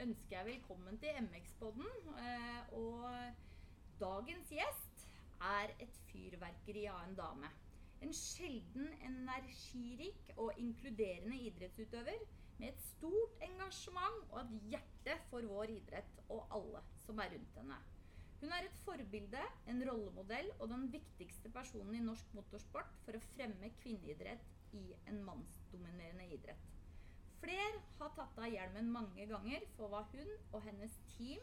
ønsker jeg velkommen til MX-podden. Eh, og dagens gjest er et fyrverkeri av en dame. En sjelden energirik og inkluderende idrettsutøver med et stort engasjement og et hjerte for vår idrett og alle som er rundt henne. Hun er et forbilde, en rollemodell og den viktigste personen i norsk motorsport for å fremme kvinneidrett i en mannsdominerende idrett. Fler har tatt av hjelmen mange ganger for hva hun og hennes team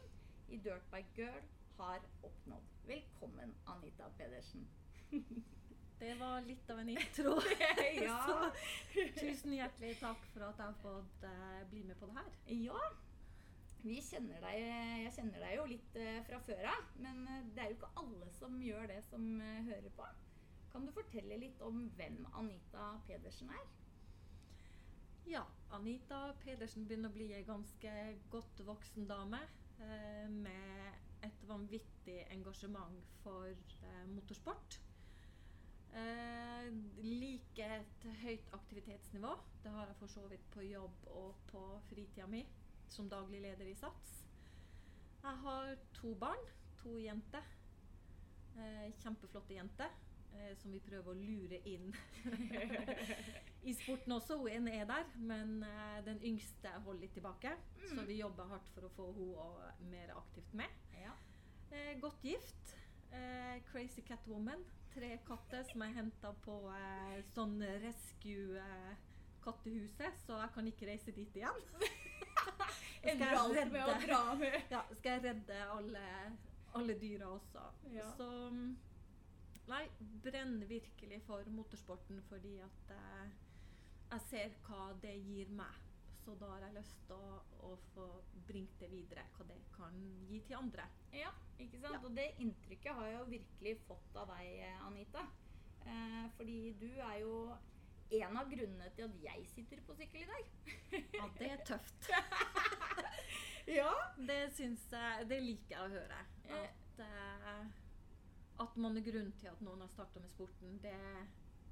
i Dirt by Girl har oppnådd. Velkommen, Anita Pedersen. Det var litt av en intro. Ja. Så tusen hjertelig takk for at jeg har fått uh, bli med på det her. Ja, vi kjenner deg, jeg kjenner deg jo litt uh, fra før av, men eh, det er jo ikke alle som gjør det som uh, hører på. Kan du fortelle litt om hvem Anita Pedersen er? Ja, Anita Pedersen begynner å bli ei ganske godt voksen dame eh, med et vanvittig engasjement for eh, motorsport. Eh, liker et høyt aktivitetsnivå. Det har jeg for så vidt på jobb og på fritida mi som daglig leder i SATS. Jeg har to barn, to jenter. Eh, kjempeflotte jenter. Eh, som vi prøver å lure inn i sporten også. Hun er der, men eh, den yngste holder litt tilbake. Så vi jobber hardt for å få henne mer aktivt med. Ja. Eh, godt gift. Eh, crazy Catwoman. Tre katter som er henta på sånn rescue eh, kattehuset, så jeg kan ikke reise dit igjen. Ender alt med å dra med. Ja, skal jeg redde alle, alle dyra også. Ja. Så mm, Nei, brenner virkelig for motorsporten fordi at eh, jeg ser hva det gir meg. Så da har jeg lyst til å, å få bringt det videre, hva det kan gi til andre. Ja, ikke sant? Ja. Og det inntrykket har jeg jo virkelig fått av deg, eh, Anita. Eh, fordi du er jo en av grunnene til at jeg sitter på sykkel i dag. Ja, det er tøft. Ja. Det syns jeg Det liker jeg å høre. At, eh, at man er grunnen til at noen har starta med sporten. Det,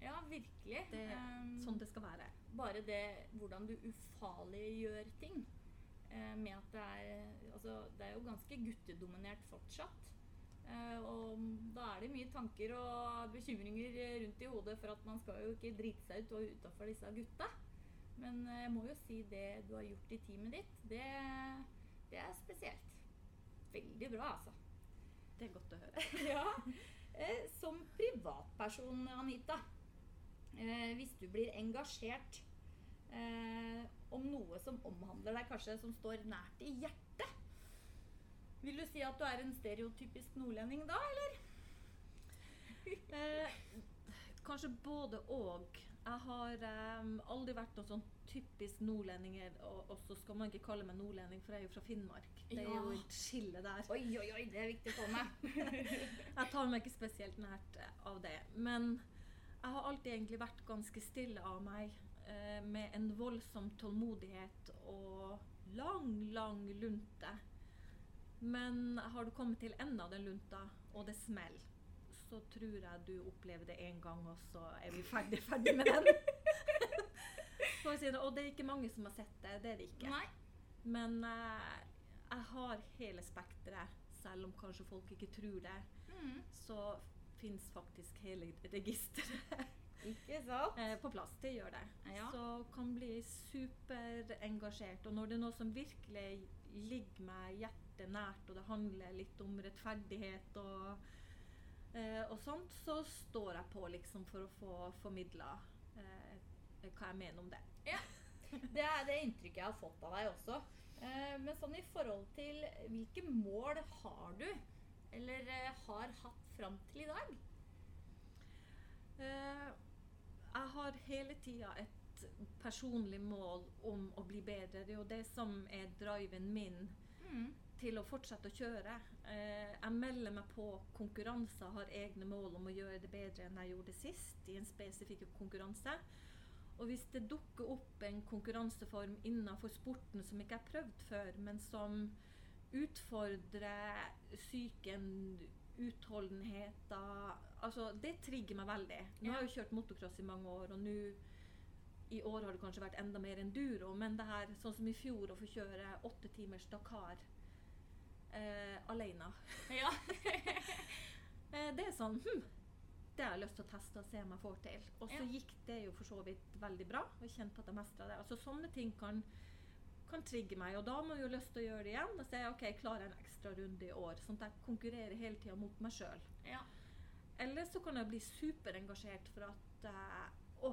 Ja, virkelig. det er Um, sånn det skal være. bare det hvordan du ufarliggjør ting. Eh, med at det er Altså, det er jo ganske guttedominert fortsatt. Eh, og da er det mye tanker og bekymringer rundt i hodet for at man skal jo ikke drite seg ut og utafor disse gutta. Men eh, jeg må jo si det du har gjort i teamet ditt, det, det er spesielt. Veldig bra, altså. Det er godt å høre. Ja. Eh, som privatperson, Anita, eh, hvis du blir engasjert eh, om noe som omhandler deg, kanskje som står nært i hjertet, vil du si at du er en stereotypisk nordlending da, eller? Eh, kanskje både og. Jeg har um, aldri vært noen sånn typisk nordlendinger, og, og så skal man ikke kalle meg nordlending, for jeg er jo fra Finnmark. Det er jo et skille der. Oi, oi, oi, det er viktig å få med. Jeg tar meg ikke spesielt nært eh, av det. Men jeg har alltid egentlig vært ganske stille av meg, eh, med en voldsom tålmodighet og lang, lang lunte. Men har du kommet til enden av den lunta, og det smeller, så tror jeg du opplever det én gang, og så er vi ferdig, ferdig med den. Og det er ikke mange som har sett det. Det er det ikke. Nei. Men uh, jeg har hele spekteret, selv om kanskje folk ikke tror det. Mm, Så fins faktisk hele registeret ikke sant? eh, på plass. Det gjør det. Ja. Så kan bli superengasjert. Og når det er noe som virkelig ligger meg hjertet nært, og det handler litt om rettferdighet og, og sånt, så står jeg på liksom for å få formidla eh, hva jeg mener om det. Ja. Det er det inntrykket jeg har fått av deg også. Eh, men sånn i forhold til hvilke mål har du, eller eh, har hatt fram til i dag? Eh, jeg har hele tida et personlig mål om å bli bedre. Det er jo det som er driven min Mm. Til å fortsette å kjøre. Eh, jeg melder meg på konkurranser, har egne mål om å gjøre det bedre enn jeg gjorde sist i en spesifikk konkurranse. Og hvis det dukker opp en konkurranseform innenfor sporten som ikke er prøvd før, men som utfordrer psyken, utholdenheten Altså, det trigger meg veldig. Nå har jeg jo kjørt motocross i mange år, og nå I år har det kanskje vært enda mer enduro, men det her, sånn som i fjor, å få kjøre åtte timers Dakar eh, alene Ja. eh, Det er sånn hm, Det har jeg lyst til å teste og se om jeg får til. Og så Ja. gikk det jo for så vidt veldig bra. Og jeg kjente at jeg mestra det. Altså Sånne ting kan, kan trigge meg, og da har jeg jo lyst til å gjøre det igjen. Og si OK, jeg klarer en ekstra runde i år. Sånn at jeg konkurrerer hele tida mot meg sjøl. ja. Eller så kan jeg bli superengasjert for at eh, Å,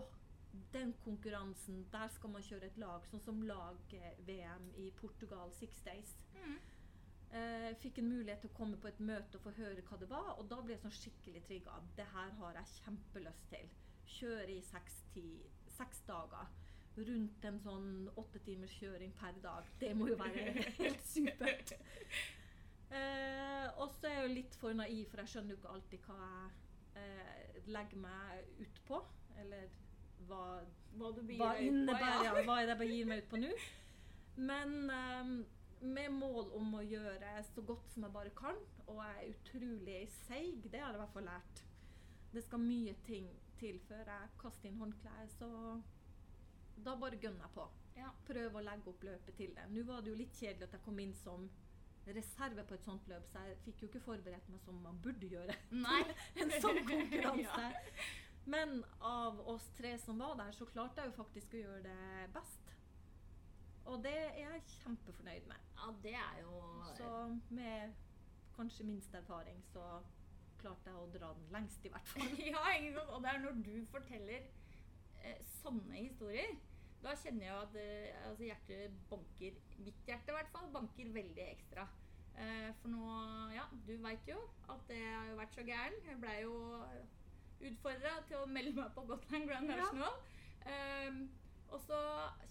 den konkurransen, der skal man kjøre et lag. Sånn som lag-VM i Portugal Six Days. Mm. Eh, fikk en mulighet til å komme på et møte og få høre hva det var, og da ble jeg sånn skikkelig trigga. Det her har jeg kjempelyst til. Kjøre i seks, ti, seks dager. Rundt en sånn åtte timers kjøring per dag. Det må jo være helt supert. Eh, og så er jeg jo litt for naiv, for jeg skjønner jo ikke alltid hva jeg eh, legger meg ut på. Eller hva, Hva du hva innebærer ja. hva er det jeg begir meg ut på nå. Men eh, med mål om å gjøre så godt som jeg bare kan, og jeg er utrolig seig, det har jeg i hvert fall lært. Det skal mye ting til før jeg kaster inn håndkleet, så da bare gønner jeg på. Ja. Prøve å legge opp løpet til det. Nå var det jo litt kjedelig at jeg kom inn som reserve på et sånt løp, så jeg fikk jo ikke forberedt meg som man burde gjøre. Nei. en sånn konkurranse. Ja. Men av oss tre som var der, så klarte jeg jo faktisk å gjøre det best. Og det er jeg kjempefornøyd med. Ja, det er jo Så med kanskje minst erfaring, så klarte jeg å dra den lengst, i hvert fall. Ja, ikke sant? Og det er når du forteller eh, sånne historier, da kjenner jeg at eh, altså hjertet banker Mitt hjerte i hvert fall banker veldig ekstra. Eh, for nå Ja, du veit jo at det har jo vært så gæren. Jeg blei jo utfordra til å melde meg på Gotland Grand Ja. National. Ehm, og så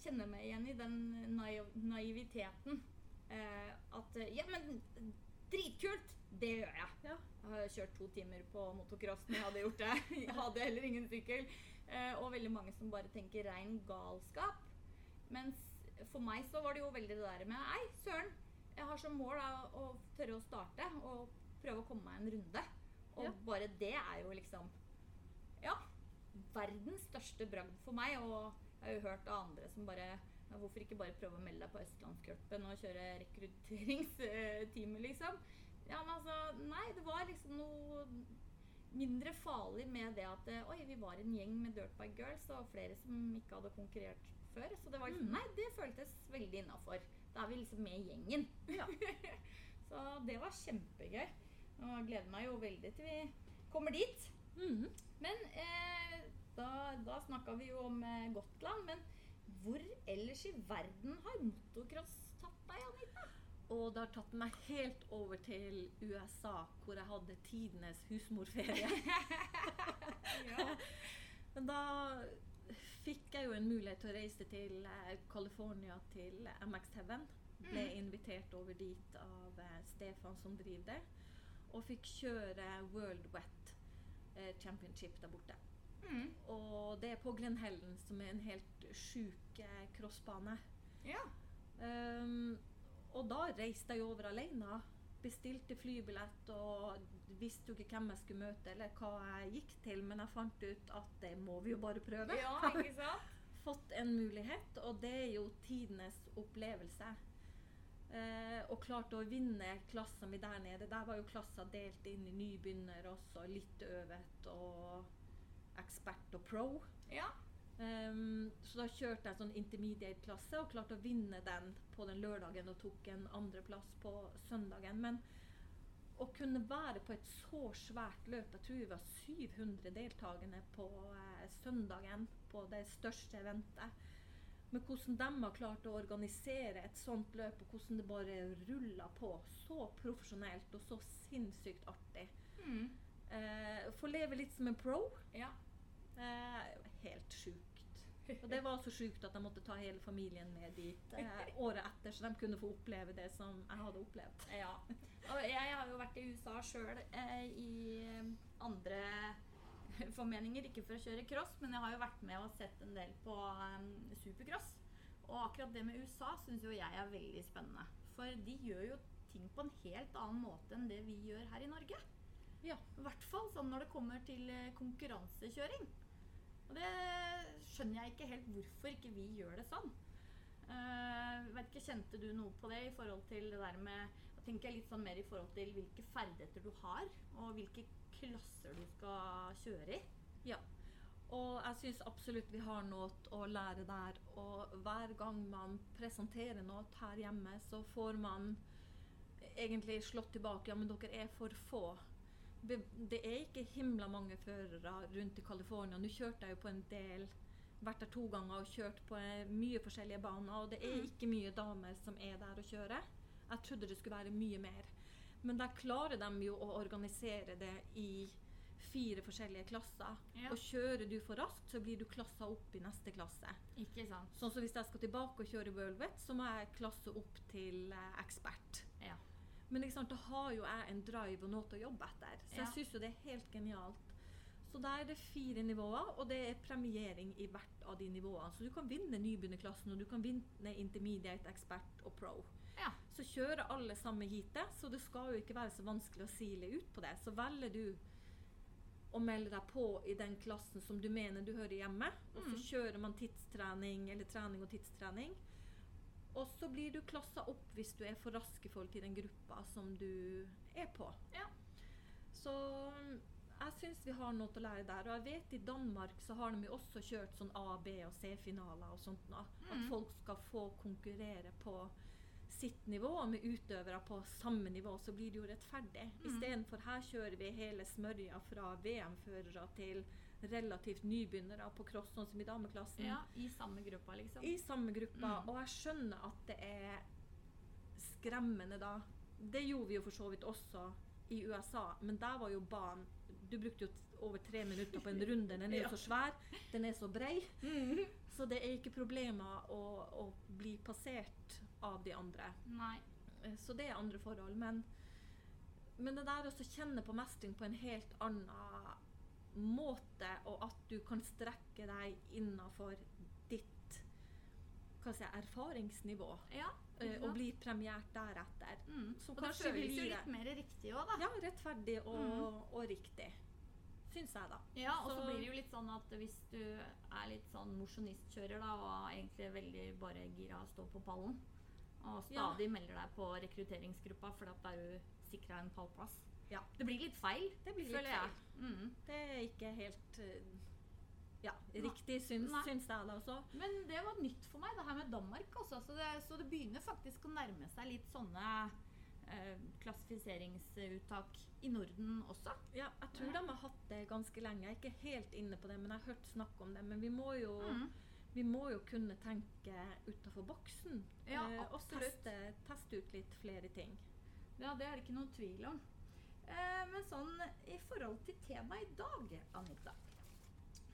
kjenner jeg meg igjen i den naiv naiviteten. Eh, at eh, Ja, men dritkult! Det gjør jeg. Ja. Jeg har kjørt to timer på motocross når jeg hadde gjort det. Jeg hadde heller ingen sykkel. Eh, og veldig mange som bare tenker rein galskap. Mens for meg så var det jo veldig det der med Ei, søren, jeg har som mål da, å tørre å starte og prøve å komme meg en runde. Og Ja. bare det er jo liksom Ja. Verdens største bragd for meg. Og jeg har jo hørt av andre som bare Hvorfor ikke bare prøve å melde deg på Østlandscupen og kjøre rekrutteringstime, liksom? Ja, men altså Nei, det var liksom noe mindre farlig med det at Oi, vi var en gjeng med dirtbike girls og flere som ikke hadde konkurrert før. Så det var liksom Mm. Nei, det føltes veldig innafor. Da er vi liksom med gjengen. Ja. så det var kjempegøy. Og jeg gleder meg jo veldig til vi kommer dit. Mhm. Men eh, da, da snakka vi jo om eh, Gotland. Men hvor ellers i verden har motocross tatt deg, Anita? Og det har tatt meg helt over til USA, hvor jeg hadde tidenes husmorferie. ja. Men da fikk jeg jo en mulighet til å reise til eh, California, til MX Heaven. Ble Mm. invitert over dit av eh, Stefan som driver det. Og fikk kjøre World Wet eh, Championship der borte. Mm. Og det er på Glen Helen, som er en helt sjuk eh, crossbane. ja. Um, og da reiste jeg over alene. Bestilte flybillett og visste jo ikke hvem jeg skulle møte eller hva jeg gikk til, men jeg fant ut at det må vi jo bare prøve. Ja, ikke sant? Fått en mulighet, og det er jo tidenes opplevelse. Uh, og klarte å vinne klassen min der nede. Der var jo klassa delt inn i nybegynner også, litt øvet og ekspert og pro. Ja. Um, så da kjørte jeg sånn intermediate-klasse og klarte å vinne den på den lørdagen og tok en andreplass på søndagen. Men å kunne være på et så svært løp, jeg tror vi var 700 deltakende på eh, søndagen på det største eventet. Men hvordan de har klart å organisere et sånt løp, og hvordan det bare ruller på så profesjonelt og så sinnssykt artig. Mm. Eh, Få leve litt som en pro. ja. Eh, helt sjukt. Og det var så sjukt at jeg måtte ta hele familien med dit eh, året etter, så de kunne få oppleve det som jeg hadde opplevd. Ja. Og jeg har jo vært i USA sjøl eh, i eh, andre formeninger. Ikke for å kjøre cross, men jeg har jo vært med og sett en del på um, supercross. Og akkurat det med USA syns jo jeg er veldig spennende. For de gjør jo ting på en helt annen måte enn det vi gjør her i Norge. Ja. I hvert fall sånn når det kommer til eh, konkurransekjøring. Og det skjønner jeg ikke helt hvorfor ikke vi gjør det sånn. Uh, vet ikke, Kjente du noe på det i forhold til det der med Da tenker jeg litt sånn mer i forhold til hvilke ferdigheter du har, og hvilke klasser du skal kjøre i. Ja. Og jeg syns absolutt vi har noe å lære der. Og hver gang man presenterer noe her hjemme, så får man egentlig slått tilbake. Ja, men dere er for få. Det er ikke himla mange førere rundt i California. Nå kjørte jeg jo på en del vært der to ganger og kjørt på mye forskjellige baner. Og det er mm. ikke mye damer som er der og kjører. Jeg trodde det skulle være mye mer. Men der klarer de jo å organisere det i fire forskjellige klasser. Ja. Og kjører du for raskt, så blir du klassa opp i neste klasse. Ikke sant. Sånn så hvis jeg skal tilbake og kjøre Worldwet, så må jeg klasse opp til eh, ekspert. Men sant, da har jo jeg en drive og noe å jobbe etter. Så ja. jeg syns jo det er helt genialt. Så da er det fire nivåer, og det er premiering i hvert av de nivåene. Så du kan vinne nybegynnerklassen, og du kan vinne intermediate, ekspert og pro. Ja. Så kjører alle samme heatet, så det skal jo ikke være så vanskelig å sile ut på det. Så velger du å melde deg på i den klassen som du mener du hører hjemme, og så mm. kjører man tidstrening eller trening og tidstrening. Og så blir du klassa opp hvis du er for rask i forhold til den gruppa som du er på. Ja. Så mm, jeg syns vi har noe å lære der. Og jeg vet i Danmark så har de jo også kjørt sånn A-, B- og C-finaler og sånt nå. Mm. At folk skal få konkurrere på sitt nivå, og med utøvere på samme nivå, så blir det jo rettferdig. Mm. Istedenfor her kjører vi hele smørja fra VM-førere til relativt nybegynnere på cross, sånn som i dameklassen. Ja, I samme gruppa, liksom. I samme gruppa. Mm. Og jeg skjønner at det er skremmende da. Det gjorde vi jo for så vidt også i USA, men der var jo banen Du brukte jo over tre minutter på en runde. Den er jo så svær, den er så brei. Mm. Så det er ikke problemer å, å, bli passert av de andre. Nei. Eh, så det er andre forhold. Men, men det der å kjenne på mestring på en helt annen måte, og at du kan strekke deg innafor ditt si, erfaringsnivå. Ja, uh, og bli premiert deretter. Mm. og da føles jo litt mer riktig òg, da. Ja, rettferdig og, mm. og riktig. Syns jeg, da. Ja, og så, så blir det jo litt sånn at hvis du er litt sånn mosjonistkjører, da, og egentlig veldig bare gira å stå på pallen, og stadig ja. melder deg på rekrutteringsgruppa fordi at da er du sikra en pallplass ja. Det blir litt feil, det blir litt føler jeg. Mm. Det er ikke helt uh, ja, riktig, syns, syns jeg det også. Men det var nytt for meg, det her med Danmark. Også, så, det, så det begynner faktisk å nærme seg litt sånne eh, klassifiseringsuttak i Norden også. Ja, jeg tror ja. de har hatt det ganske lenge. Jeg er ikke helt inne på det, men jeg har hørt snakk om det. Men vi må jo mm. Vi må jo kunne tenke utafor boksen. Ja, eh, og teste, teste, ut litt flere ting. Ja, det er det ikke noen tvil om. Eh, men sånn i forhold til temaet i dag, Anita,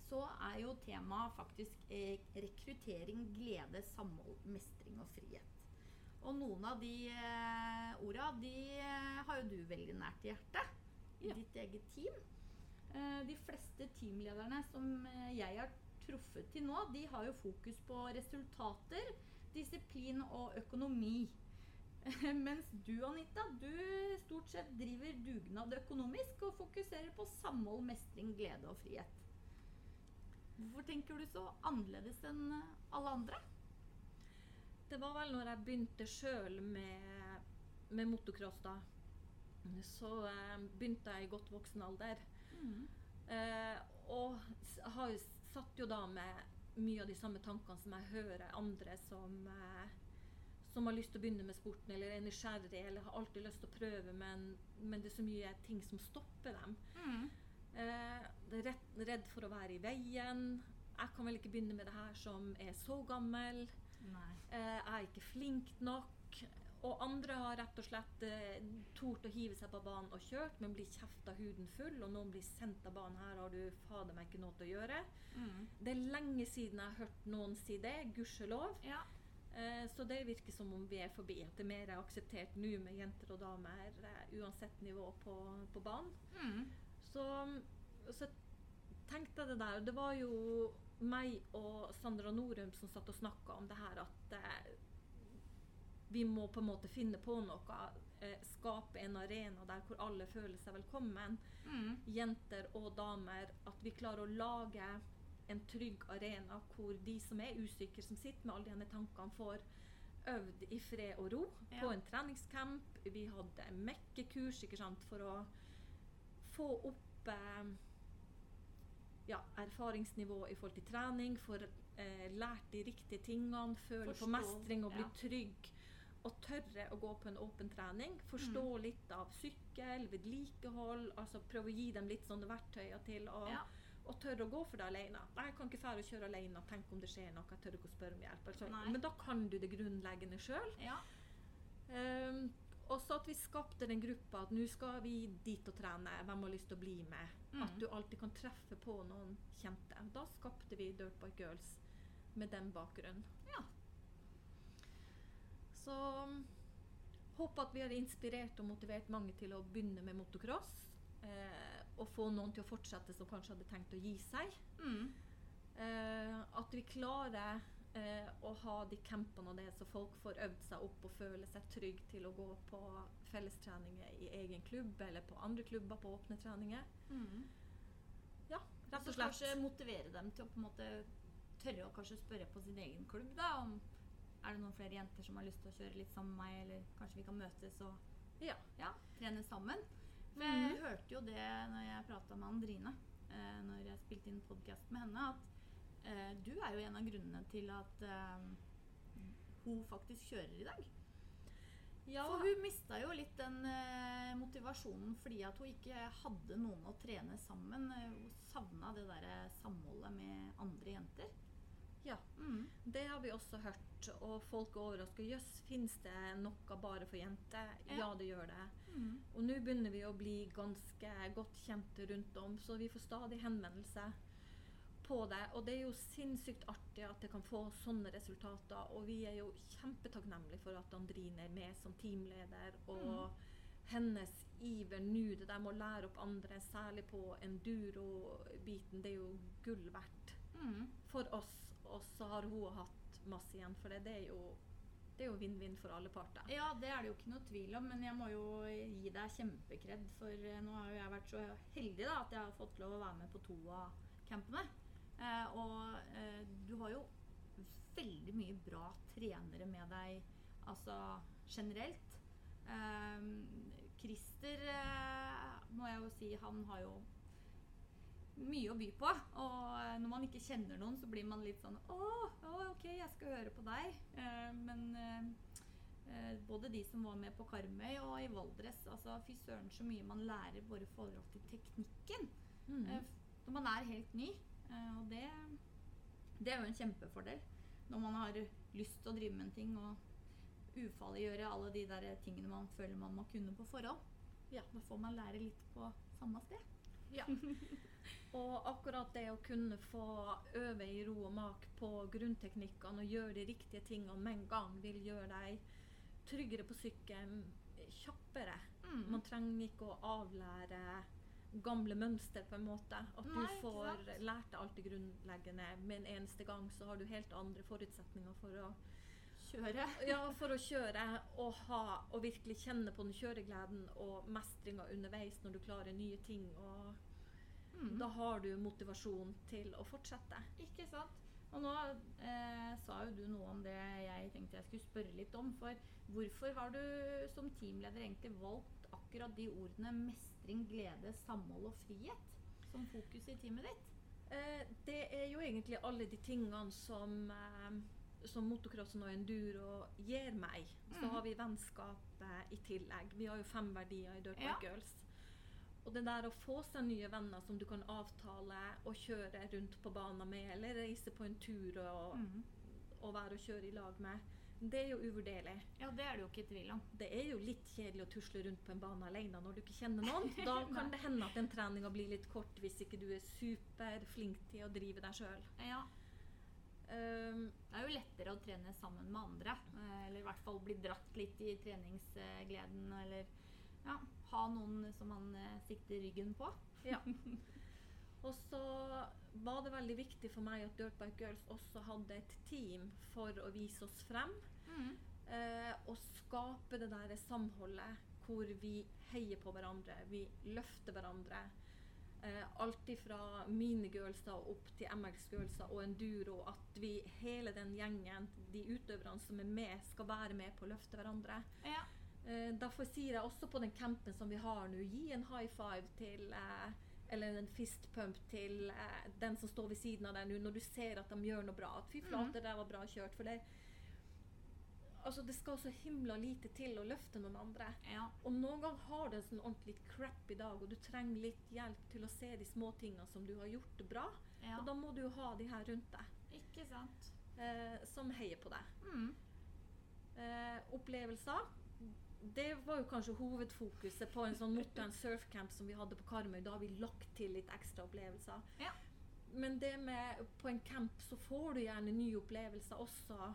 så er jo temaet faktisk eh, rekruttering, glede, samhold, mestring og frihet. Og noen av de eh, orda de har jo du veldig nært i hjertet i ja. ditt eget team. De fleste teamlederne som jeg har truffet til nå, de har jo fokus på resultater, disiplin og økonomi. Mens du, Anita, du stort sett driver dugnad økonomisk og fokuserer på samhold, mestring, glede og frihet. Hvorfor tenker du så annerledes enn alle andre? Det var vel når jeg begynte sjøl med, med motocross, da. Så eh, begynte jeg i godt voksen alder. Mm. Eh, og har satt jo da med mye av de samme tankene som jeg hører andre som eh, som har lyst til å begynne med sporten eller er nysgjerrig eller har alltid lyst til å prøve, men, men det er så mye ting som stopper dem. Mm. Eh, redd, redd, for å være i veien. Jeg kan vel ikke begynne med det her som er så gammel. Eh, jeg er ikke flink nok. Og andre har rett og slett eh, tort å hive seg på banen og kjørt, men blir kjefta huden full, og noen blir sendt av banen. Her har du fader meg ikke noe til å gjøre. Mm. Det er lenge siden jeg har hørt noen si det, gudskjelov. Ja. Eh, så det virker som om vi er forbi. At det er mer akseptert nå med jenter og damer eh, uansett nivå på, på banen. Mm. Så, så tenkte jeg det der. Det var jo meg og Sandra Norum som satt og snakka om det her at eh, vi må på en måte finne på noe. Eh, skape en arena der hvor alle føler seg velkommen. Mm. Jenter og damer. At vi klarer å lage en trygg arena hvor de som er usikre, som sitter med alle de tankene, får øvd i fred og ro Ja. på en treningscamp. Vi hadde mekkekurs sant, for å få opp eh, ja, erfaringsnivå i forhold til trening, få eh, lært de riktige tingene, føle Forstå, på mestring og bli ja. trygg. Og tørre å gå på en åpen trening. Forstå Mm. litt av sykkel, vedlikehold. altså Prøve å gi dem litt sånne verktøyer til å Ja. Og tørre å gå for det alene. Nei, jeg kan ikke fære å kjøre alene. Tenk om det skjer noe. Jeg tør ikke å spørre om hjelp. Altså, men da kan du det grunnleggende sjøl. ja. Um, og så at vi skapte den gruppa at nå skal vi dit og trene. Hvem har lyst til å bli med? Mm. At du alltid kan treffe på noen kjente. Da skapte vi Dirtbike Girls med den bakgrunnen. Ja. Så um, håper at vi har inspirert og motivert mange til å begynne med motocross. Eh, og få noen til å fortsette som kanskje hadde tenkt å gi seg. Mm. Eh, at vi klarer eh, å ha de campene og det, så folk får øvd seg opp og føle seg trygge til å gå på fellestreninger i egen klubb eller på andre klubber på åpne treninger. Mm. Ja, rett og slett. Så kanskje motivere dem til å på en måte tørre å kanskje spørre på sin egen klubb da, om er det noen flere jenter som har lyst til å kjøre litt sammen med meg, eller kanskje vi kan møtes og Ja. ja, trene sammen. For jeg Mhm. hørte jo det når jeg prata med Andrine, eh, når jeg spilte inn podkast med henne, at eh, du er jo en av grunnene til at eh, hun faktisk kjører i dag. Ja, For hun mista jo litt den eh, motivasjonen fordi at hun ikke hadde noen å trene sammen. Eh, Hun savna det derre samholdet med andre jenter. Ja. Mm. det har vi også hørt, og folk er overraska. Jøss, fins det noe bare for jenter? Ja. Ja, det gjør det. Mm. Og nå begynner vi å bli ganske godt kjente rundt om, så vi får stadig henvendelser på det. Og det er jo sinnssykt artig at det kan få sånne resultater. Og vi er jo kjempetakknemlige for at Andrine er med som teamleder. Og hennes iver nå, det der med å lære opp andre, særlig på enduro-biten, det er jo gull verdt Mm. for oss. Og så har hun hatt masse igjen for det. Det er jo det er jo vinn-vinn for alle parter. Ja, det er det jo ikke noe tvil om, men jeg må jo gi deg kjempekred. For eh, nå har jo jeg vært så heldig da, at jeg har fått lov å være med på to av campene. Eh, og eh, du har jo veldig mye bra trenere med deg, altså generelt. Eh, Christer eh, må jeg jo si, han har jo mye å by på. Og eh, når man ikke kjenner noen, så blir man litt sånn Å, ok, jeg skal høre på deg. Eh, men eh, både de som var med på Karmøy og i Valdres, altså fy søren så mye man lærer bare i forhold til teknikken Mm. når man er helt ny. Og det, det er jo en kjempefordel når man har lyst til å drive med en ting og ufarliggjøre alle de der tingene man føler man må kunne på forhånd. Ja. Da får man lære litt på samme sted. Ja. Og akkurat det å kunne få øve i ro og mak på grunnteknikkene og gjøre de riktige tingene med en gang, vil gjøre deg tryggere på sykkelen, kjappere. Mm. Man trenger ikke å avlære gamle mønster på en måte. At Nei, du får lært deg alt det grunnleggende med en eneste gang, så har du helt andre forutsetninger for å, Kjøre. ja, for å kjøre og, ha, og virkelig kjenne på den kjøregleden og mestringa underveis når du klarer nye ting. Og Mm. da har du motivasjon til å fortsette. Ikke sant? Og nå eh, sa jo du noe om det jeg tenkte jeg skulle spørre litt om. For hvorfor har du som teamleder egentlig valgt akkurat de ordene mestring, glede, samhold og frihet som fokus i teamet ditt? Eh, det er jo egentlig alle de tingene som, eh, som motocrossen og enduro gir meg. Så mm. har vi vennskap i tillegg. Vi har jo fem verdier i Dirtbike Ja. Girls. Og det der å få seg nye venner som du kan avtale å kjøre rundt på banen med, eller reise på en tur og, Mm. og være og kjøre i lag med, det er jo uvurderlig. Ja, det er det jo ikke i tvil om. Det er jo litt kjedelig å tusle rundt på en bane alene når du ikke kjenner noen. Da kan det hende at den treninga blir litt kort hvis ikke du er superflink til å drive deg sjøl. Ja, Um, det er jo lettere å trene sammen med andre. eh, Eller i hvert fall bli dratt litt i treningsgleden. Eller ja, ha noen som man eh, sikter ryggen på. ja. Og så var det veldig viktig for meg at Dirtbike Girls også hadde et team for å vise oss frem. Mm. Eh, og skape det der samholdet hvor vi heier på hverandre, vi løfter hverandre. eh, alt fra minigirlser opp til MX-girlser og enduro, at vi hele den gjengen, de utøverne som er med, skal være med på å løfte hverandre. Ja. Eh, derfor sier jeg også på den campen som vi har nå, gi en high five til eh, eller en fist pump til eh, den som står ved siden av deg nå, når du ser at de gjør noe bra. At fy flate, det der var bra kjørt. For det, altså, det skal så himla lite til å løfte noen andre. Ja. Og noen ganger har du en sånn ordentlig crappy dag, og du trenger litt hjelp til å se de små tingene som du har gjort bra. ja. Og da må du jo ha de her rundt deg, Ikke sant. eh, som heier på deg. Mm. Eh, opplevelser. Det var jo kanskje hovedfokuset på en sånn motor surfcamp som vi hadde på Karmøy. Da har vi lagt til litt ekstra opplevelser. Ja. Men det med på en camp så får du gjerne nye opplevelser også.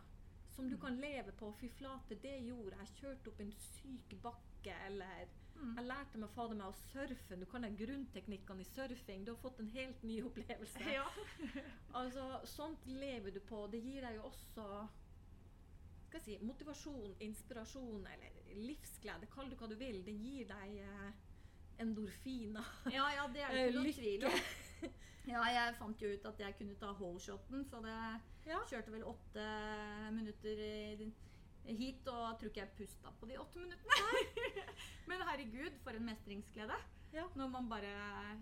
Som du Mm. kan leve på. Fy flate, det gjorde jeg. Kjørte opp en syk bakke, eller Mm. Jeg lærte meg fader meg å surfe. Du kan jeg grunnteknikkene i surfing. Du har fått en helt ny opplevelse. Ja. Altså, sånt lever du på. Det gir deg jo også si, motivasjon, inspirasjon eller livsglede. Kall det hva du vil. Det gir deg eh, endorfiner. ja, ja, det er det Eh, ikke noe lykke. tvil om. Ja, jeg fant jo ut at jeg kunne ta holeshoten, så det Ja. kjørte vel åtte minutter i din- hit, og jeg tror ikke jeg pusta på de åtte minuttene. Men herregud, for en mestringsglede. Ja. Når man bare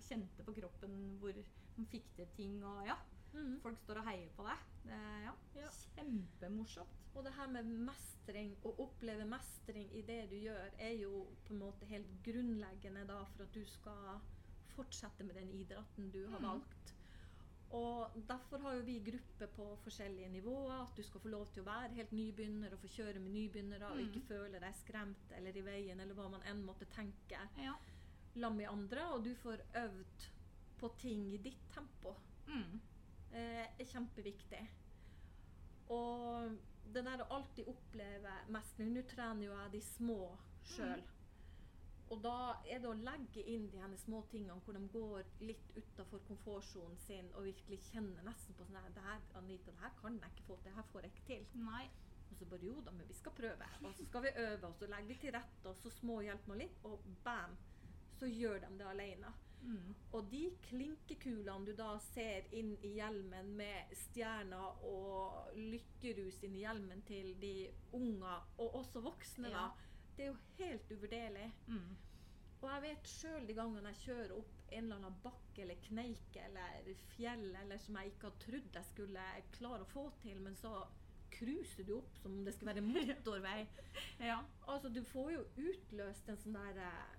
kjente på kroppen hvor man fikk til ting, og ja, Mm. folk står og heier på deg. Det, ja, Ja. Kjempemorsomt. Og det her med mestring, å oppleve mestring i det du gjør, er jo på en måte helt grunnleggende da for at du skal fortsette med den idretten du har Mm. valgt. Og derfor har jo vi grupper på forskjellige nivåer. At du skal få lov til å være helt nybegynner og få kjøre med nybegynnere og Mm. ikke føle deg skremt eller i veien eller hva man enn måtte tenke. Ja. Lam i andre, og du får øvd på ting i ditt tempo Mm. Eh, er kjempeviktig. Og det der å alltid oppleve mestring Nå trener jo jeg de små sjøl. Og da er det å legge inn de her små tingene hvor de går litt utafor komfortsonen sin og virkelig kjenner nesten på sånn her Det her, Anita, det her kan jeg ikke få til. Det her får jeg ikke til. Nei. Og så bare jo da, men vi skal prøve. Og så skal vi øve, og så legger vi til rette, og så hjelper man litt, og bam, så gjør de det alene. Mm. Og de klinkekulene du da ser inn i hjelmen med stjerner og lykkerus inn i hjelmen til de unger, og også voksne, Ja. da, det er jo helt uvurderlig. Mm. Og jeg vet sjøl de gangene jeg kjører opp en eller annen bakke eller kneik eller fjell eller som jeg ikke hadde trodd jeg skulle klare å få til, men så cruiser du opp som om det skulle være motorvei. Ja. Altså, du får jo utløst en sånn der eh,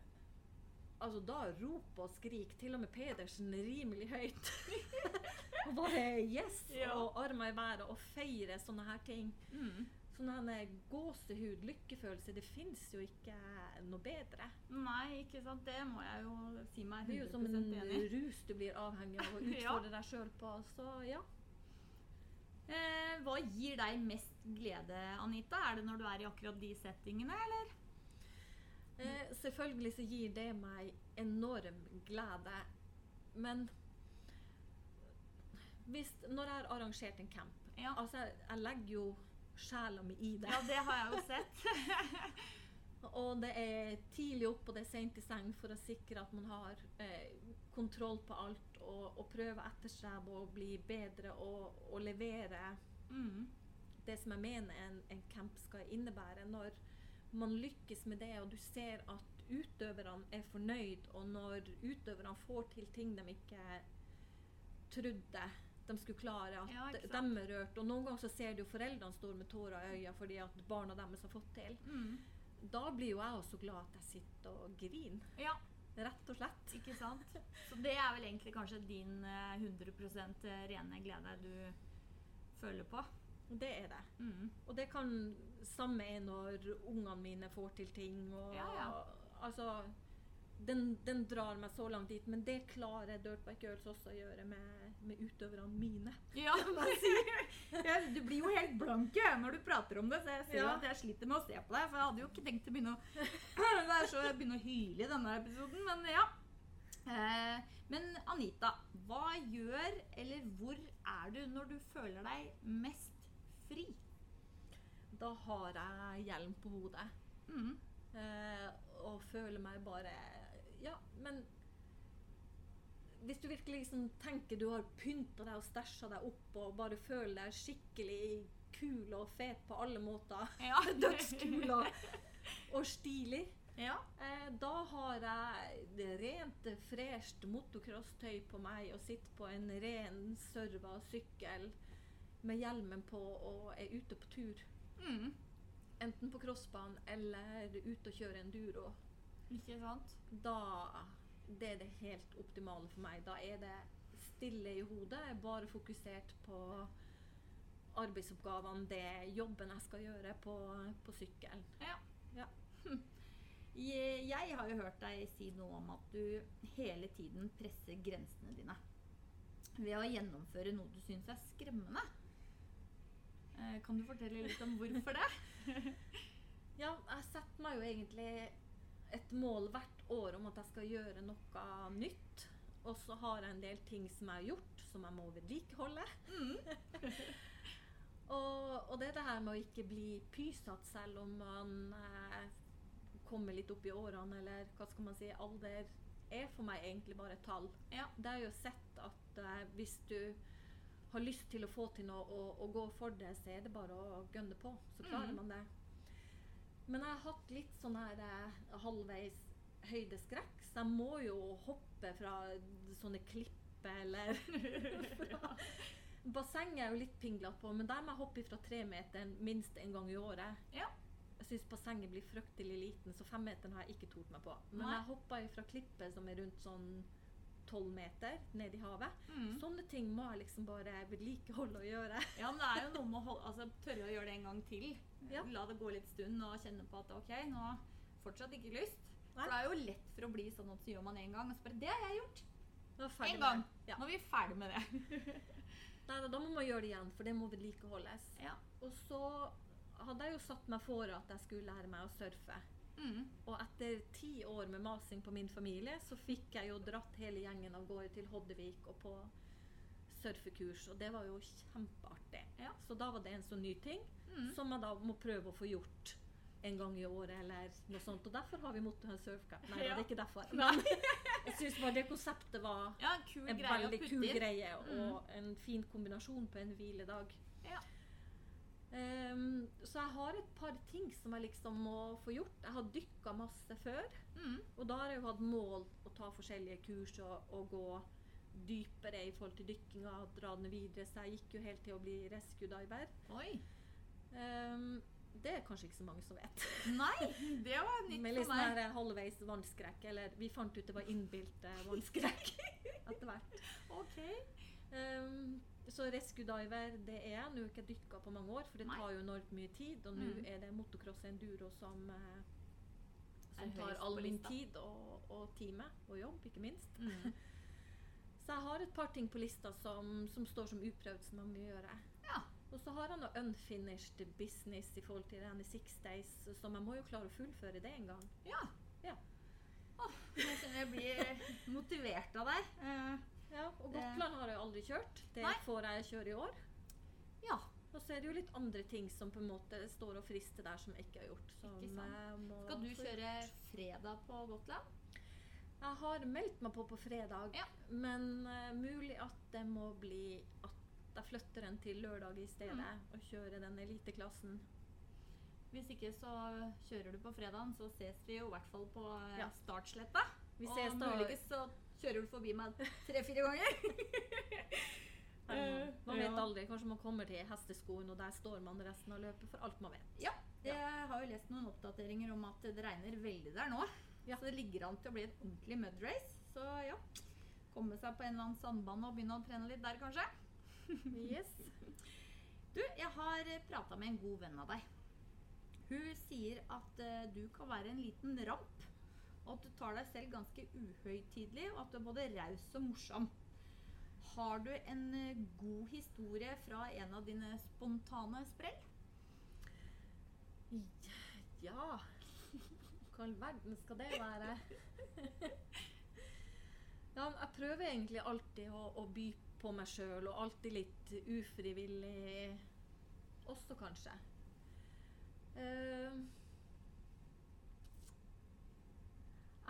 Altså, da rop og skrik, til og med Pedersen rimelig høyt. og bare yes! Ja. Og armer i været og feire sånne her ting. Mm. Sånn gåsehud, lykkefølelse, det fins jo ikke noe bedre. Nei, ikke sant. Det må jeg jo si meg 100 enig i. Det er jo som en rus du blir avhengig av å Ja. deg sjøl på. Så ja. Eh, hva gir deg mest glede, Anita? Er det når du er i akkurat de settingene, eller? Eh, selvfølgelig så gir det meg enorm glede. Men hvis, når jeg har arrangert en camp Ja. Altså, jeg, jeg legger jo sjela mi i det. ja, det har jeg jo sett. Og det er tidlig opp og det er seint i seng for å sikre at man har eh, kontroll på alt og, og prøve å etterstrebe å bli bedre og, og levere Mm. det som jeg mener en, en camp skal innebære. Når man lykkes med det, og du ser at utøverne er fornøyd, og når utøverne får til ting de ikke trodde de skulle klare, at Ja, de er rørt. Og noen ganger så ser du foreldrene står med tårer i øynene fordi at barna deres har fått til. Mm. Da blir jo jeg også glad at jeg sitter og griner. Ja, Rett og slett. ikke sant. Så det er vel egentlig kanskje din eh, 100% rene glede du føler på. Det er det. Mm. Og det kan samme er når ungene mine får til ting. Og, Ja, ja. Altså, den, den drar meg så langt dit, men det klarer Dirtbike Girls også å gjøre med, med utøverne mine. Ja, du blir jo helt blank når du prater om det, så jeg ser Ja. at jeg sliter med å se på deg. For jeg hadde jo ikke tenkt å begynne å Det så jeg begynner å hyle i denne episoden, men ja. Eh, men Anita, hva gjør, eller hvor er du når du føler deg mest fri? Da har jeg hjelm på hodet Mm. eh, og føler meg bare Ja, men hvis du virkelig liksom tenker du har pynta deg og stæsja deg opp og bare føler deg skikkelig kul og fet på alle måter, Ja. dødskul og, og stilig, ja. eh, da har jeg det rent fresht motocross-tøy på meg og sitter på en ren, sørva sykkel med hjelmen på og er ute på tur. Mm. Enten på crossbanen eller ute og kjøre enduro. Ikke sant? Da Det er det helt optimale for meg. Da er det stille i hodet. Jeg er bare fokusert på arbeidsoppgavene, det jobben jeg skal gjøre på, på sykkel. Ja. Ja. Jeg, jeg har jo hørt deg si noe om at du hele tiden presser grensene dine ved å gjennomføre noe du syns er skremmende. Eh, Kan du fortelle litt om hvorfor det? Ja, jeg setter meg jo egentlig et mål hvert år om at jeg skal gjøre noe nytt. Og så har jeg en del ting som jeg har gjort, som jeg må vedlikeholde. og, og det er det her med å ikke bli pysatt selv om man eh, kommer litt opp i årene, eller hva skal man si, alder er for meg egentlig bare et tall. Ja. Det er jo sett at eh, hvis du har lyst til å få til noe og, og gå for det, så er det bare å gønne på. Så klarer mm. man det. Men jeg har hatt litt sånn her eh, halvveis høydeskrekk, så jeg må jo hoppe fra sånne klipper eller fra Bassenget er jo litt pinglete på, men der må jeg hoppe fra tremeteren minst en gang i året. Ja. Jeg syns bassenget blir fryktelig liten, så femmeteren har jeg ikke tort meg på. Men Nei. jeg hoppa fra klippet som er rundt sånn tolv meter ned i havet. Mm. Sånne ting må jeg liksom bare vedlikeholde og gjøre. Ja, men det er jo noe med å holde, altså, tørre å gjøre det en gang til. Ja. La det gå litt stund og kjenne på at ok, nå har fortsatt ikke lyst. Nei. For det er jo lett for å bli sånn at så gjør man en gang, og så bare Det har jeg gjort. En gang. Ja. Nå er vi ferdig med det. Nei, da må man gjøre det igjen, for det må vedlikeholdes. Ja. Og så hadde jeg jo satt meg for at jeg skulle lære meg å surfe. Mm. Og etter ti år med masing på min familie, så fikk jeg jo dratt hele gjengen av gårde til Hoddevik og på surfekurs, og det var jo kjempeartig. Ja. Så da var det en sånn ny ting Mm. som jeg da må prøve å få gjort en gang i året eller noe sånt. Og derfor har vi måttet ha surfcamp. Nei, Ja. det er ikke derfor. Men jeg syns bare det konseptet var Ja, en veldig kul greie, Mm. og en fin kombinasjon på en hviledag. Ja. Ehm, så jeg har et par ting som jeg liksom må få gjort. Jeg har dykka masse før. Mm. Og da har jeg jo hatt mål å ta forskjellige kurs og, og gå dypere i forhold til dykkinga, dra den videre. Så jeg gikk jo helt til å bli rescue diver. Oi. Um, det er kanskje ikke så mange som vet. Nei, det var nytt Med litt sånn halvveis vannskrekk. Eller vi fant ut det var innbilt vannskrekk etter hvert. Ok. Ehm, så rescue diver, det er jeg. Nå har jeg ikke dykka på mange år, for det tar jo enormt mye tid. Og nå Mm. er det motocross enduro som, eh, som tar all min tid og, og time og jobb, ikke minst. Mm. Så jeg har et par ting på lista som, som står som uprøvd, som jeg må gjøre. Ja. Og så har jeg noe unfinished business i forhold til denne Six Days, som jeg må jo klare å fullføre det en gang. Ja. Ja. Oh, jeg kjenner jeg blir motivert av deg. Eh, Ja, og Gotland har jeg aldri kjørt. Det Nei. får jeg kjøre i år. ja. Og så er det jo litt andre ting som på en måte står og frister der som jeg ikke har gjort. Ikke Skal du kjøre fredag på Gotland? Jeg har meldt meg på på fredag, Ja. men uh, mulig at det må bli at jeg flytter den til lørdag i stedet Mm. og kjører den eliteklassen. Hvis ikke så kjører du på fredagen, så ses vi jo i hvert fall på eh, Ja. startsletta. Vi og ses da. muligens så kjører du forbi meg tre-fire ganger. Eh, Man vet aldri. Kanskje man kommer til hesteskoen, og der står man resten av løpet, for alt man vet. Ja, jeg har jo lest noen oppdateringer om at det regner veldig der nå. Ja. Så det ligger an til å bli et ordentlig mudrace. Så ja, komme seg på en eller annen sandbane og begynne å trene litt der, kanskje. Yes. Du, jeg har prata med en god venn av deg. Hun sier at eh, du kan være en liten ramp, og at du tar deg selv ganske uhøytidelig, og at du er både raus og morsom. Har du en eh, god historie fra en av dine spontane sprell? Ja Hva i verden skal det være? ja, jeg prøver egentlig alltid å, å by på meg sjøl, og alltid litt ufrivillig også, kanskje. Eh,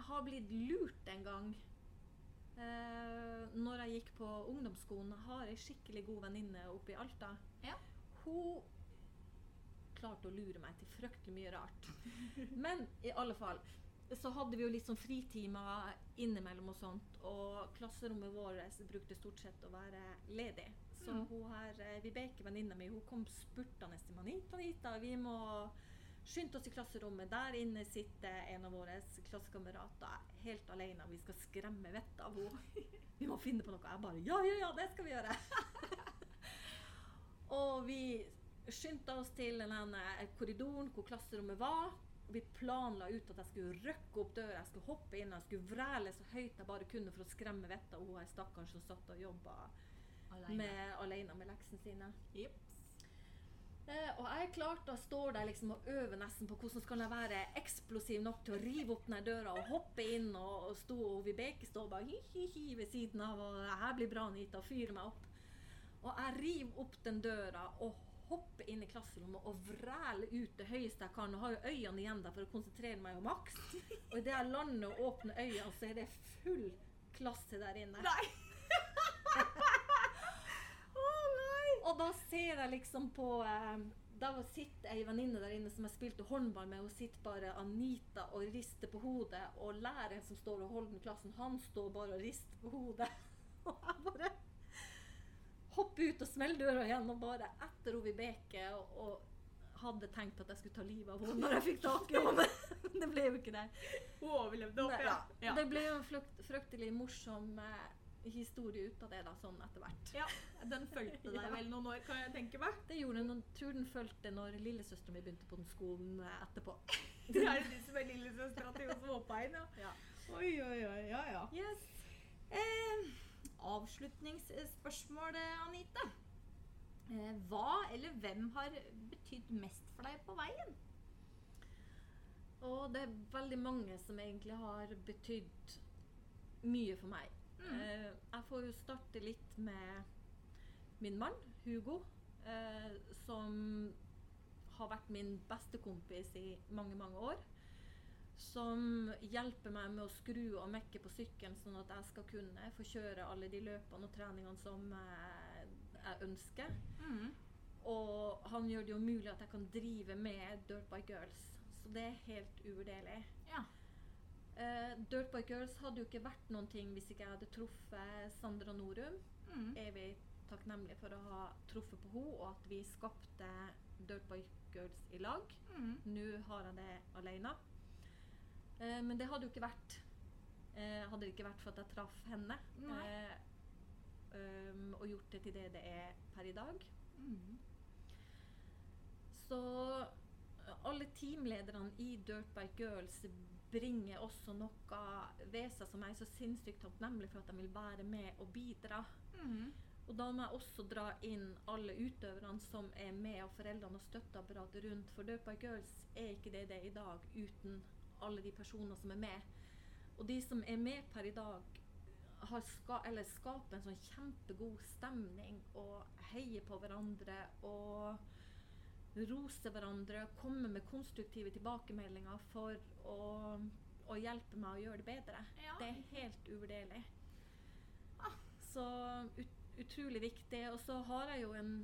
jeg har blitt lurt en gang Eh, når jeg gikk på ungdomsskolen, har ei skikkelig god venninne oppe i Alta. Ja. Hun klarte å lure meg til fryktelig mye rart. Men i alle fall så hadde vi jo litt sånn fritimer innimellom og sånt, og klasserommet vårt brukte stort sett å være ledig. Så Mm. hun her, eh, Vibeke, venninna mi, hun kom spurtende til meg. Anita, Anita, vi må skynde oss i klasserommet. Der inne sitter en av våre klassekamerater helt alene. Vi skal skremme vettet av henne. Vi må finne på noe. Jeg bare Ja, ja, ja, det skal vi gjøre. og vi skyndte oss til denne korridoren hvor klasserommet var. Vi planla ut at jeg skulle røkke opp døra, jeg skulle hoppe inn, jeg skulle vræle så høyt jeg bare kunne for å skremme vettet av hun stakkaren som satt og jobba Alene. med, alene med leksene sine. Jips. Eh, og jeg er klart da står der liksom og øver nesten på hvordan skal jeg være eksplosiv nok til å rive opp den døra og hoppe inn og, og stå og Vibeke står bare hi-hi-hi ved siden av og det her blir bra, Anita, og fyrer meg opp. Og jeg river opp den døra og hopper inn i klasserommet og vræler ut det høyeste jeg kan. Og har jo øynene igjen der for å konsentrere meg om maks. Og idet jeg lander og åpner øynene, så er det full klasse der inne. Nei! Å nei! Og da ser jeg liksom på eh, Da sitter ei venninne der inne som jeg spilte håndball med. Hun sitter bare Anita og rister på hodet. Og læreren som står og holder den klassen, han står bare og rister på hodet. Og jeg bare hopper ut og smeller døra igjen og bare etter hun Vibeke. Og, og hadde tenkt at jeg skulle ta livet av henne når jeg fikk tak i henne. Men det ble jo ikke det. Hun overlevde opp, ja. ja. Det ble jo en fryktelig morsom eh, historie ut av det da, sånn etter hvert. Ja, Den fulgte deg Ja. vel noen år, kan jeg tenke meg. Det gjorde den, og tror den fulgte når lillesøsteren min begynte på den skolen eh, etterpå. Det er de som er lillesøstera til Johs Våpein, ja. Ja. Oi, oi, oi. Ja, ja. Yes. Eh, avslutningsspørsmål, Anita. Eh, hva eller hvem har betydd mest for deg på veien? Og det er veldig mange som egentlig har betydd mye for meg. Mm. Eh, jeg får jo starte litt med min mann, Hugo, eh, som har vært min beste kompis i mange, mange år. Som hjelper meg med å skru og mekke på sykkelen, sånn at jeg skal kunne få kjøre alle de løpene og treningene som eh, jeg ønsker. Mm. Og han gjør det jo mulig at jeg kan drive med Dirt by Girls. Så det er helt uvurderlig. Ja. Eh, Dirt Bike Girls hadde jo ikke vært noen ting hvis ikke jeg hadde truffet Sandra Norum. Mm. Evig takknemlig for å ha truffet på henne, og at vi skapte Dirt Bike Girls i lag. Mm. Nå har jeg det alene. Uh, men det hadde jo ikke vært uh, Hadde det ikke vært for at jeg traff henne eh, um, og gjort det til det det er per i dag. Mm. Så eh, alle teamlederne i Dirtbike Girls bringer også noe ved seg som jeg er så sinnssykt takknemlig for at de vil være med og bidra. Mm. Og da må jeg også dra inn alle utøverne som er med, og foreldrene og støtteapparatet rundt. For Dirtbike Girls er ikke det det er i dag uten alle de personene som er med. Og de som er med per i dag, har ska eller skaper en sånn kjempegod stemning og heier på hverandre og roser hverandre og komme med konstruktive tilbakemeldinger for å, å hjelpe meg å gjøre det bedre. Ja. Det er helt uvurderlig. Ah. Så ut, utrolig viktig. Og så har jeg jo en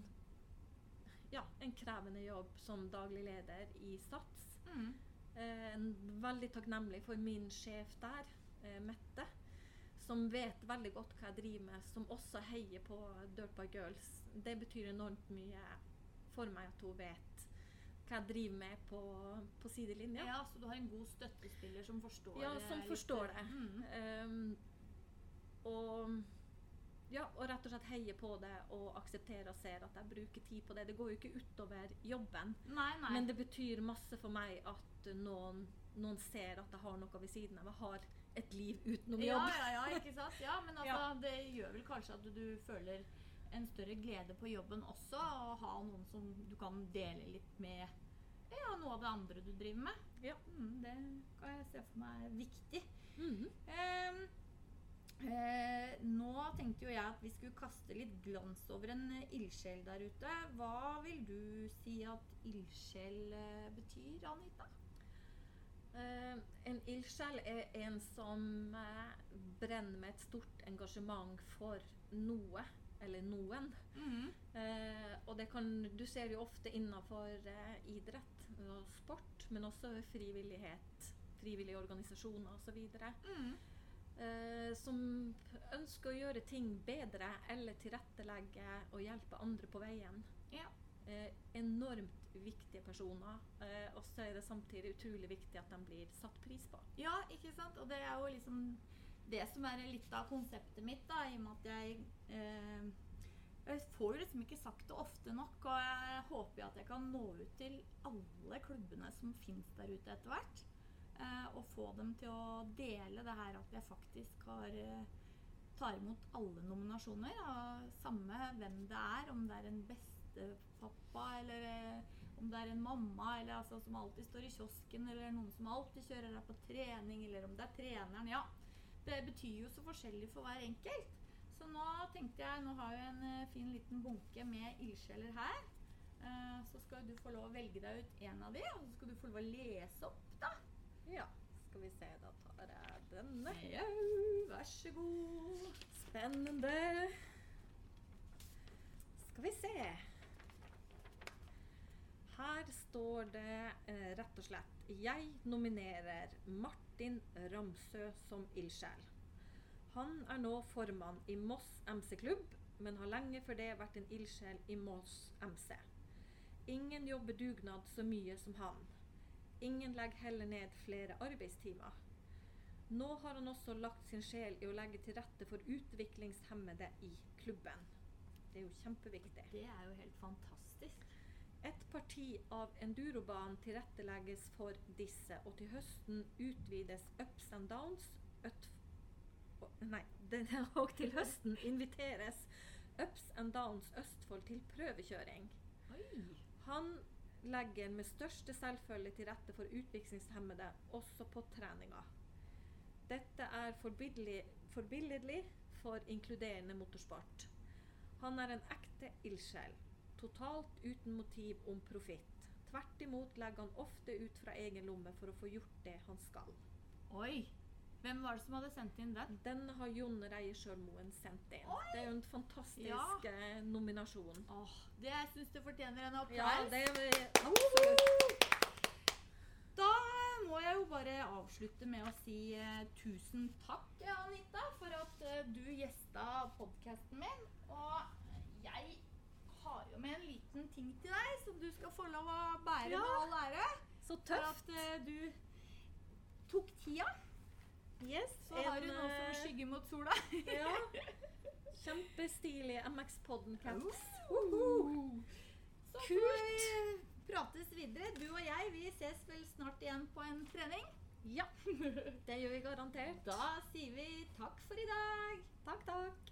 ja, en krevende jobb som daglig leder i SATS. Mm. Eh, veldig takknemlig for min sjef der, eh, Mette, som vet veldig godt hva jeg driver med, som også heier på Dirtbike Girls. Det betyr enormt mye for meg at hun vet hva jeg driver med på, på sidelinja. Ja, så du har en god støttespiller som forstår det? Ja, som eh, forstår det. Mm. Um, og ja, og rett og slett heier på det og aksepterer og ser at jeg bruker tid på det. Det går jo ikke utover jobben, Nei, nei. men det betyr masse for meg at noen, noen ser at jeg har noe ved siden av. Jeg har et liv utenom ja, jobb. ja, ja, ikke sant? Ja, men altså, Ja. det gjør vel kanskje at du føler en større glede på jobben også, å ha noen som du kan dele litt med ja, noe av det andre du driver med. Ja. Mm, det kan jeg se for meg er viktig. Mhm. Ehm, eh, nå tenkte jo jeg at vi skulle kaste litt glans over en eh, ildsjel der ute. Hva vil du si at ildsjel eh, betyr, Anita? Eh, en ildsjel er en som eh, brenner med et stort engasjement for noe eller noen. Mm. Eh, og det kan Du ser jo ofte innenfor eh, idrett og sport, men også frivillighet, frivillige organisasjoner osv. Mm. Eh, som ønsker å gjøre ting bedre eller tilrettelegge og hjelpe andre på veien. Ja. Eh, enormt viktige personer. Eh, og så er det samtidig utrolig viktig at de blir satt pris på. Ja, ikke sant? Og det er jo liksom det som er litt av konseptet mitt, da, i og med at jeg eh, Jeg får jo liksom ikke sagt det ofte nok, og jeg håper jo at jeg kan nå ut til alle klubbene som fins der ute etter hvert. Eh, og få dem til å dele det her at jeg faktisk har eh, tar imot alle nominasjoner. Og samme hvem det er, om det er en bestepappa eller eh, om det er en mamma eller altså, som alltid står i kiosken, eller noen som alltid kjører deg på trening, eller om det er treneren. Ja, det betyr jo så forskjellig for hver enkelt. Så nå tenkte jeg, nå har jeg en eh, fin liten bunke med ildsjeler her. Eh, så skal du få lov å velge deg ut en av de, og så skal du få lov å lese opp, da. Ja, skal vi se, da tar jeg denne. Ja, vær så god. Spennende. Skal vi se. Her står det eh, rett og slett Jeg nominerer Martin Ramsø som ildsjel. Han er nå formann i Moss MC-klubb, men har lenge før det vært en ildsjel i Moss MC. Ingen jobber dugnad så mye som han. Ingen legger heller ned flere arbeidstimer. Nå har han også lagt sin sjel i å legge til rette for utviklingshemmede i klubben. Det er jo kjempeviktig. Det er jo helt fantastisk. Et parti av endurobanen tilrettelegges for disse, og til høsten utvides ups and downs øt, Nei, og til høsten inviteres Ups and Downs Østfold til prøvekjøring. Han legger med største selvfølge til rette for utviklingshemmede også på treninga. Dette er forbilledlig for inkluderende motorsport. Han er en ekte ildsjel, totalt uten motiv om profitt. Tvert imot legger han ofte ut fra egen lomme for å få gjort det han skal. Oi. Hvem var det som hadde sendt inn den? Den har Jon Reie Sjølmoen sendt inn. Oi! Det er jo en fantastisk Ja. eh, nominasjon. Åh, det jeg syns det fortjener en applaus. Ja, det er absolutt. Da må jeg jo bare avslutte med å si eh, tusen takk, Anita, for at eh, du gjesta podkasten min. Og jeg har jo med en liten ting til deg som du skal få lov å bære Ja. med all ære. Så For at eh, du tok tida. Yes, Så har du noe som eh, skygger mot sola. Ja. Kjempestilig MX-podden-caps. Uhuhu. Så Kult. får vi prates videre. Du og jeg vi ses vel snart igjen på en trening. Ja, det gjør vi garantert. Da sier vi takk for i dag. Takk, takk.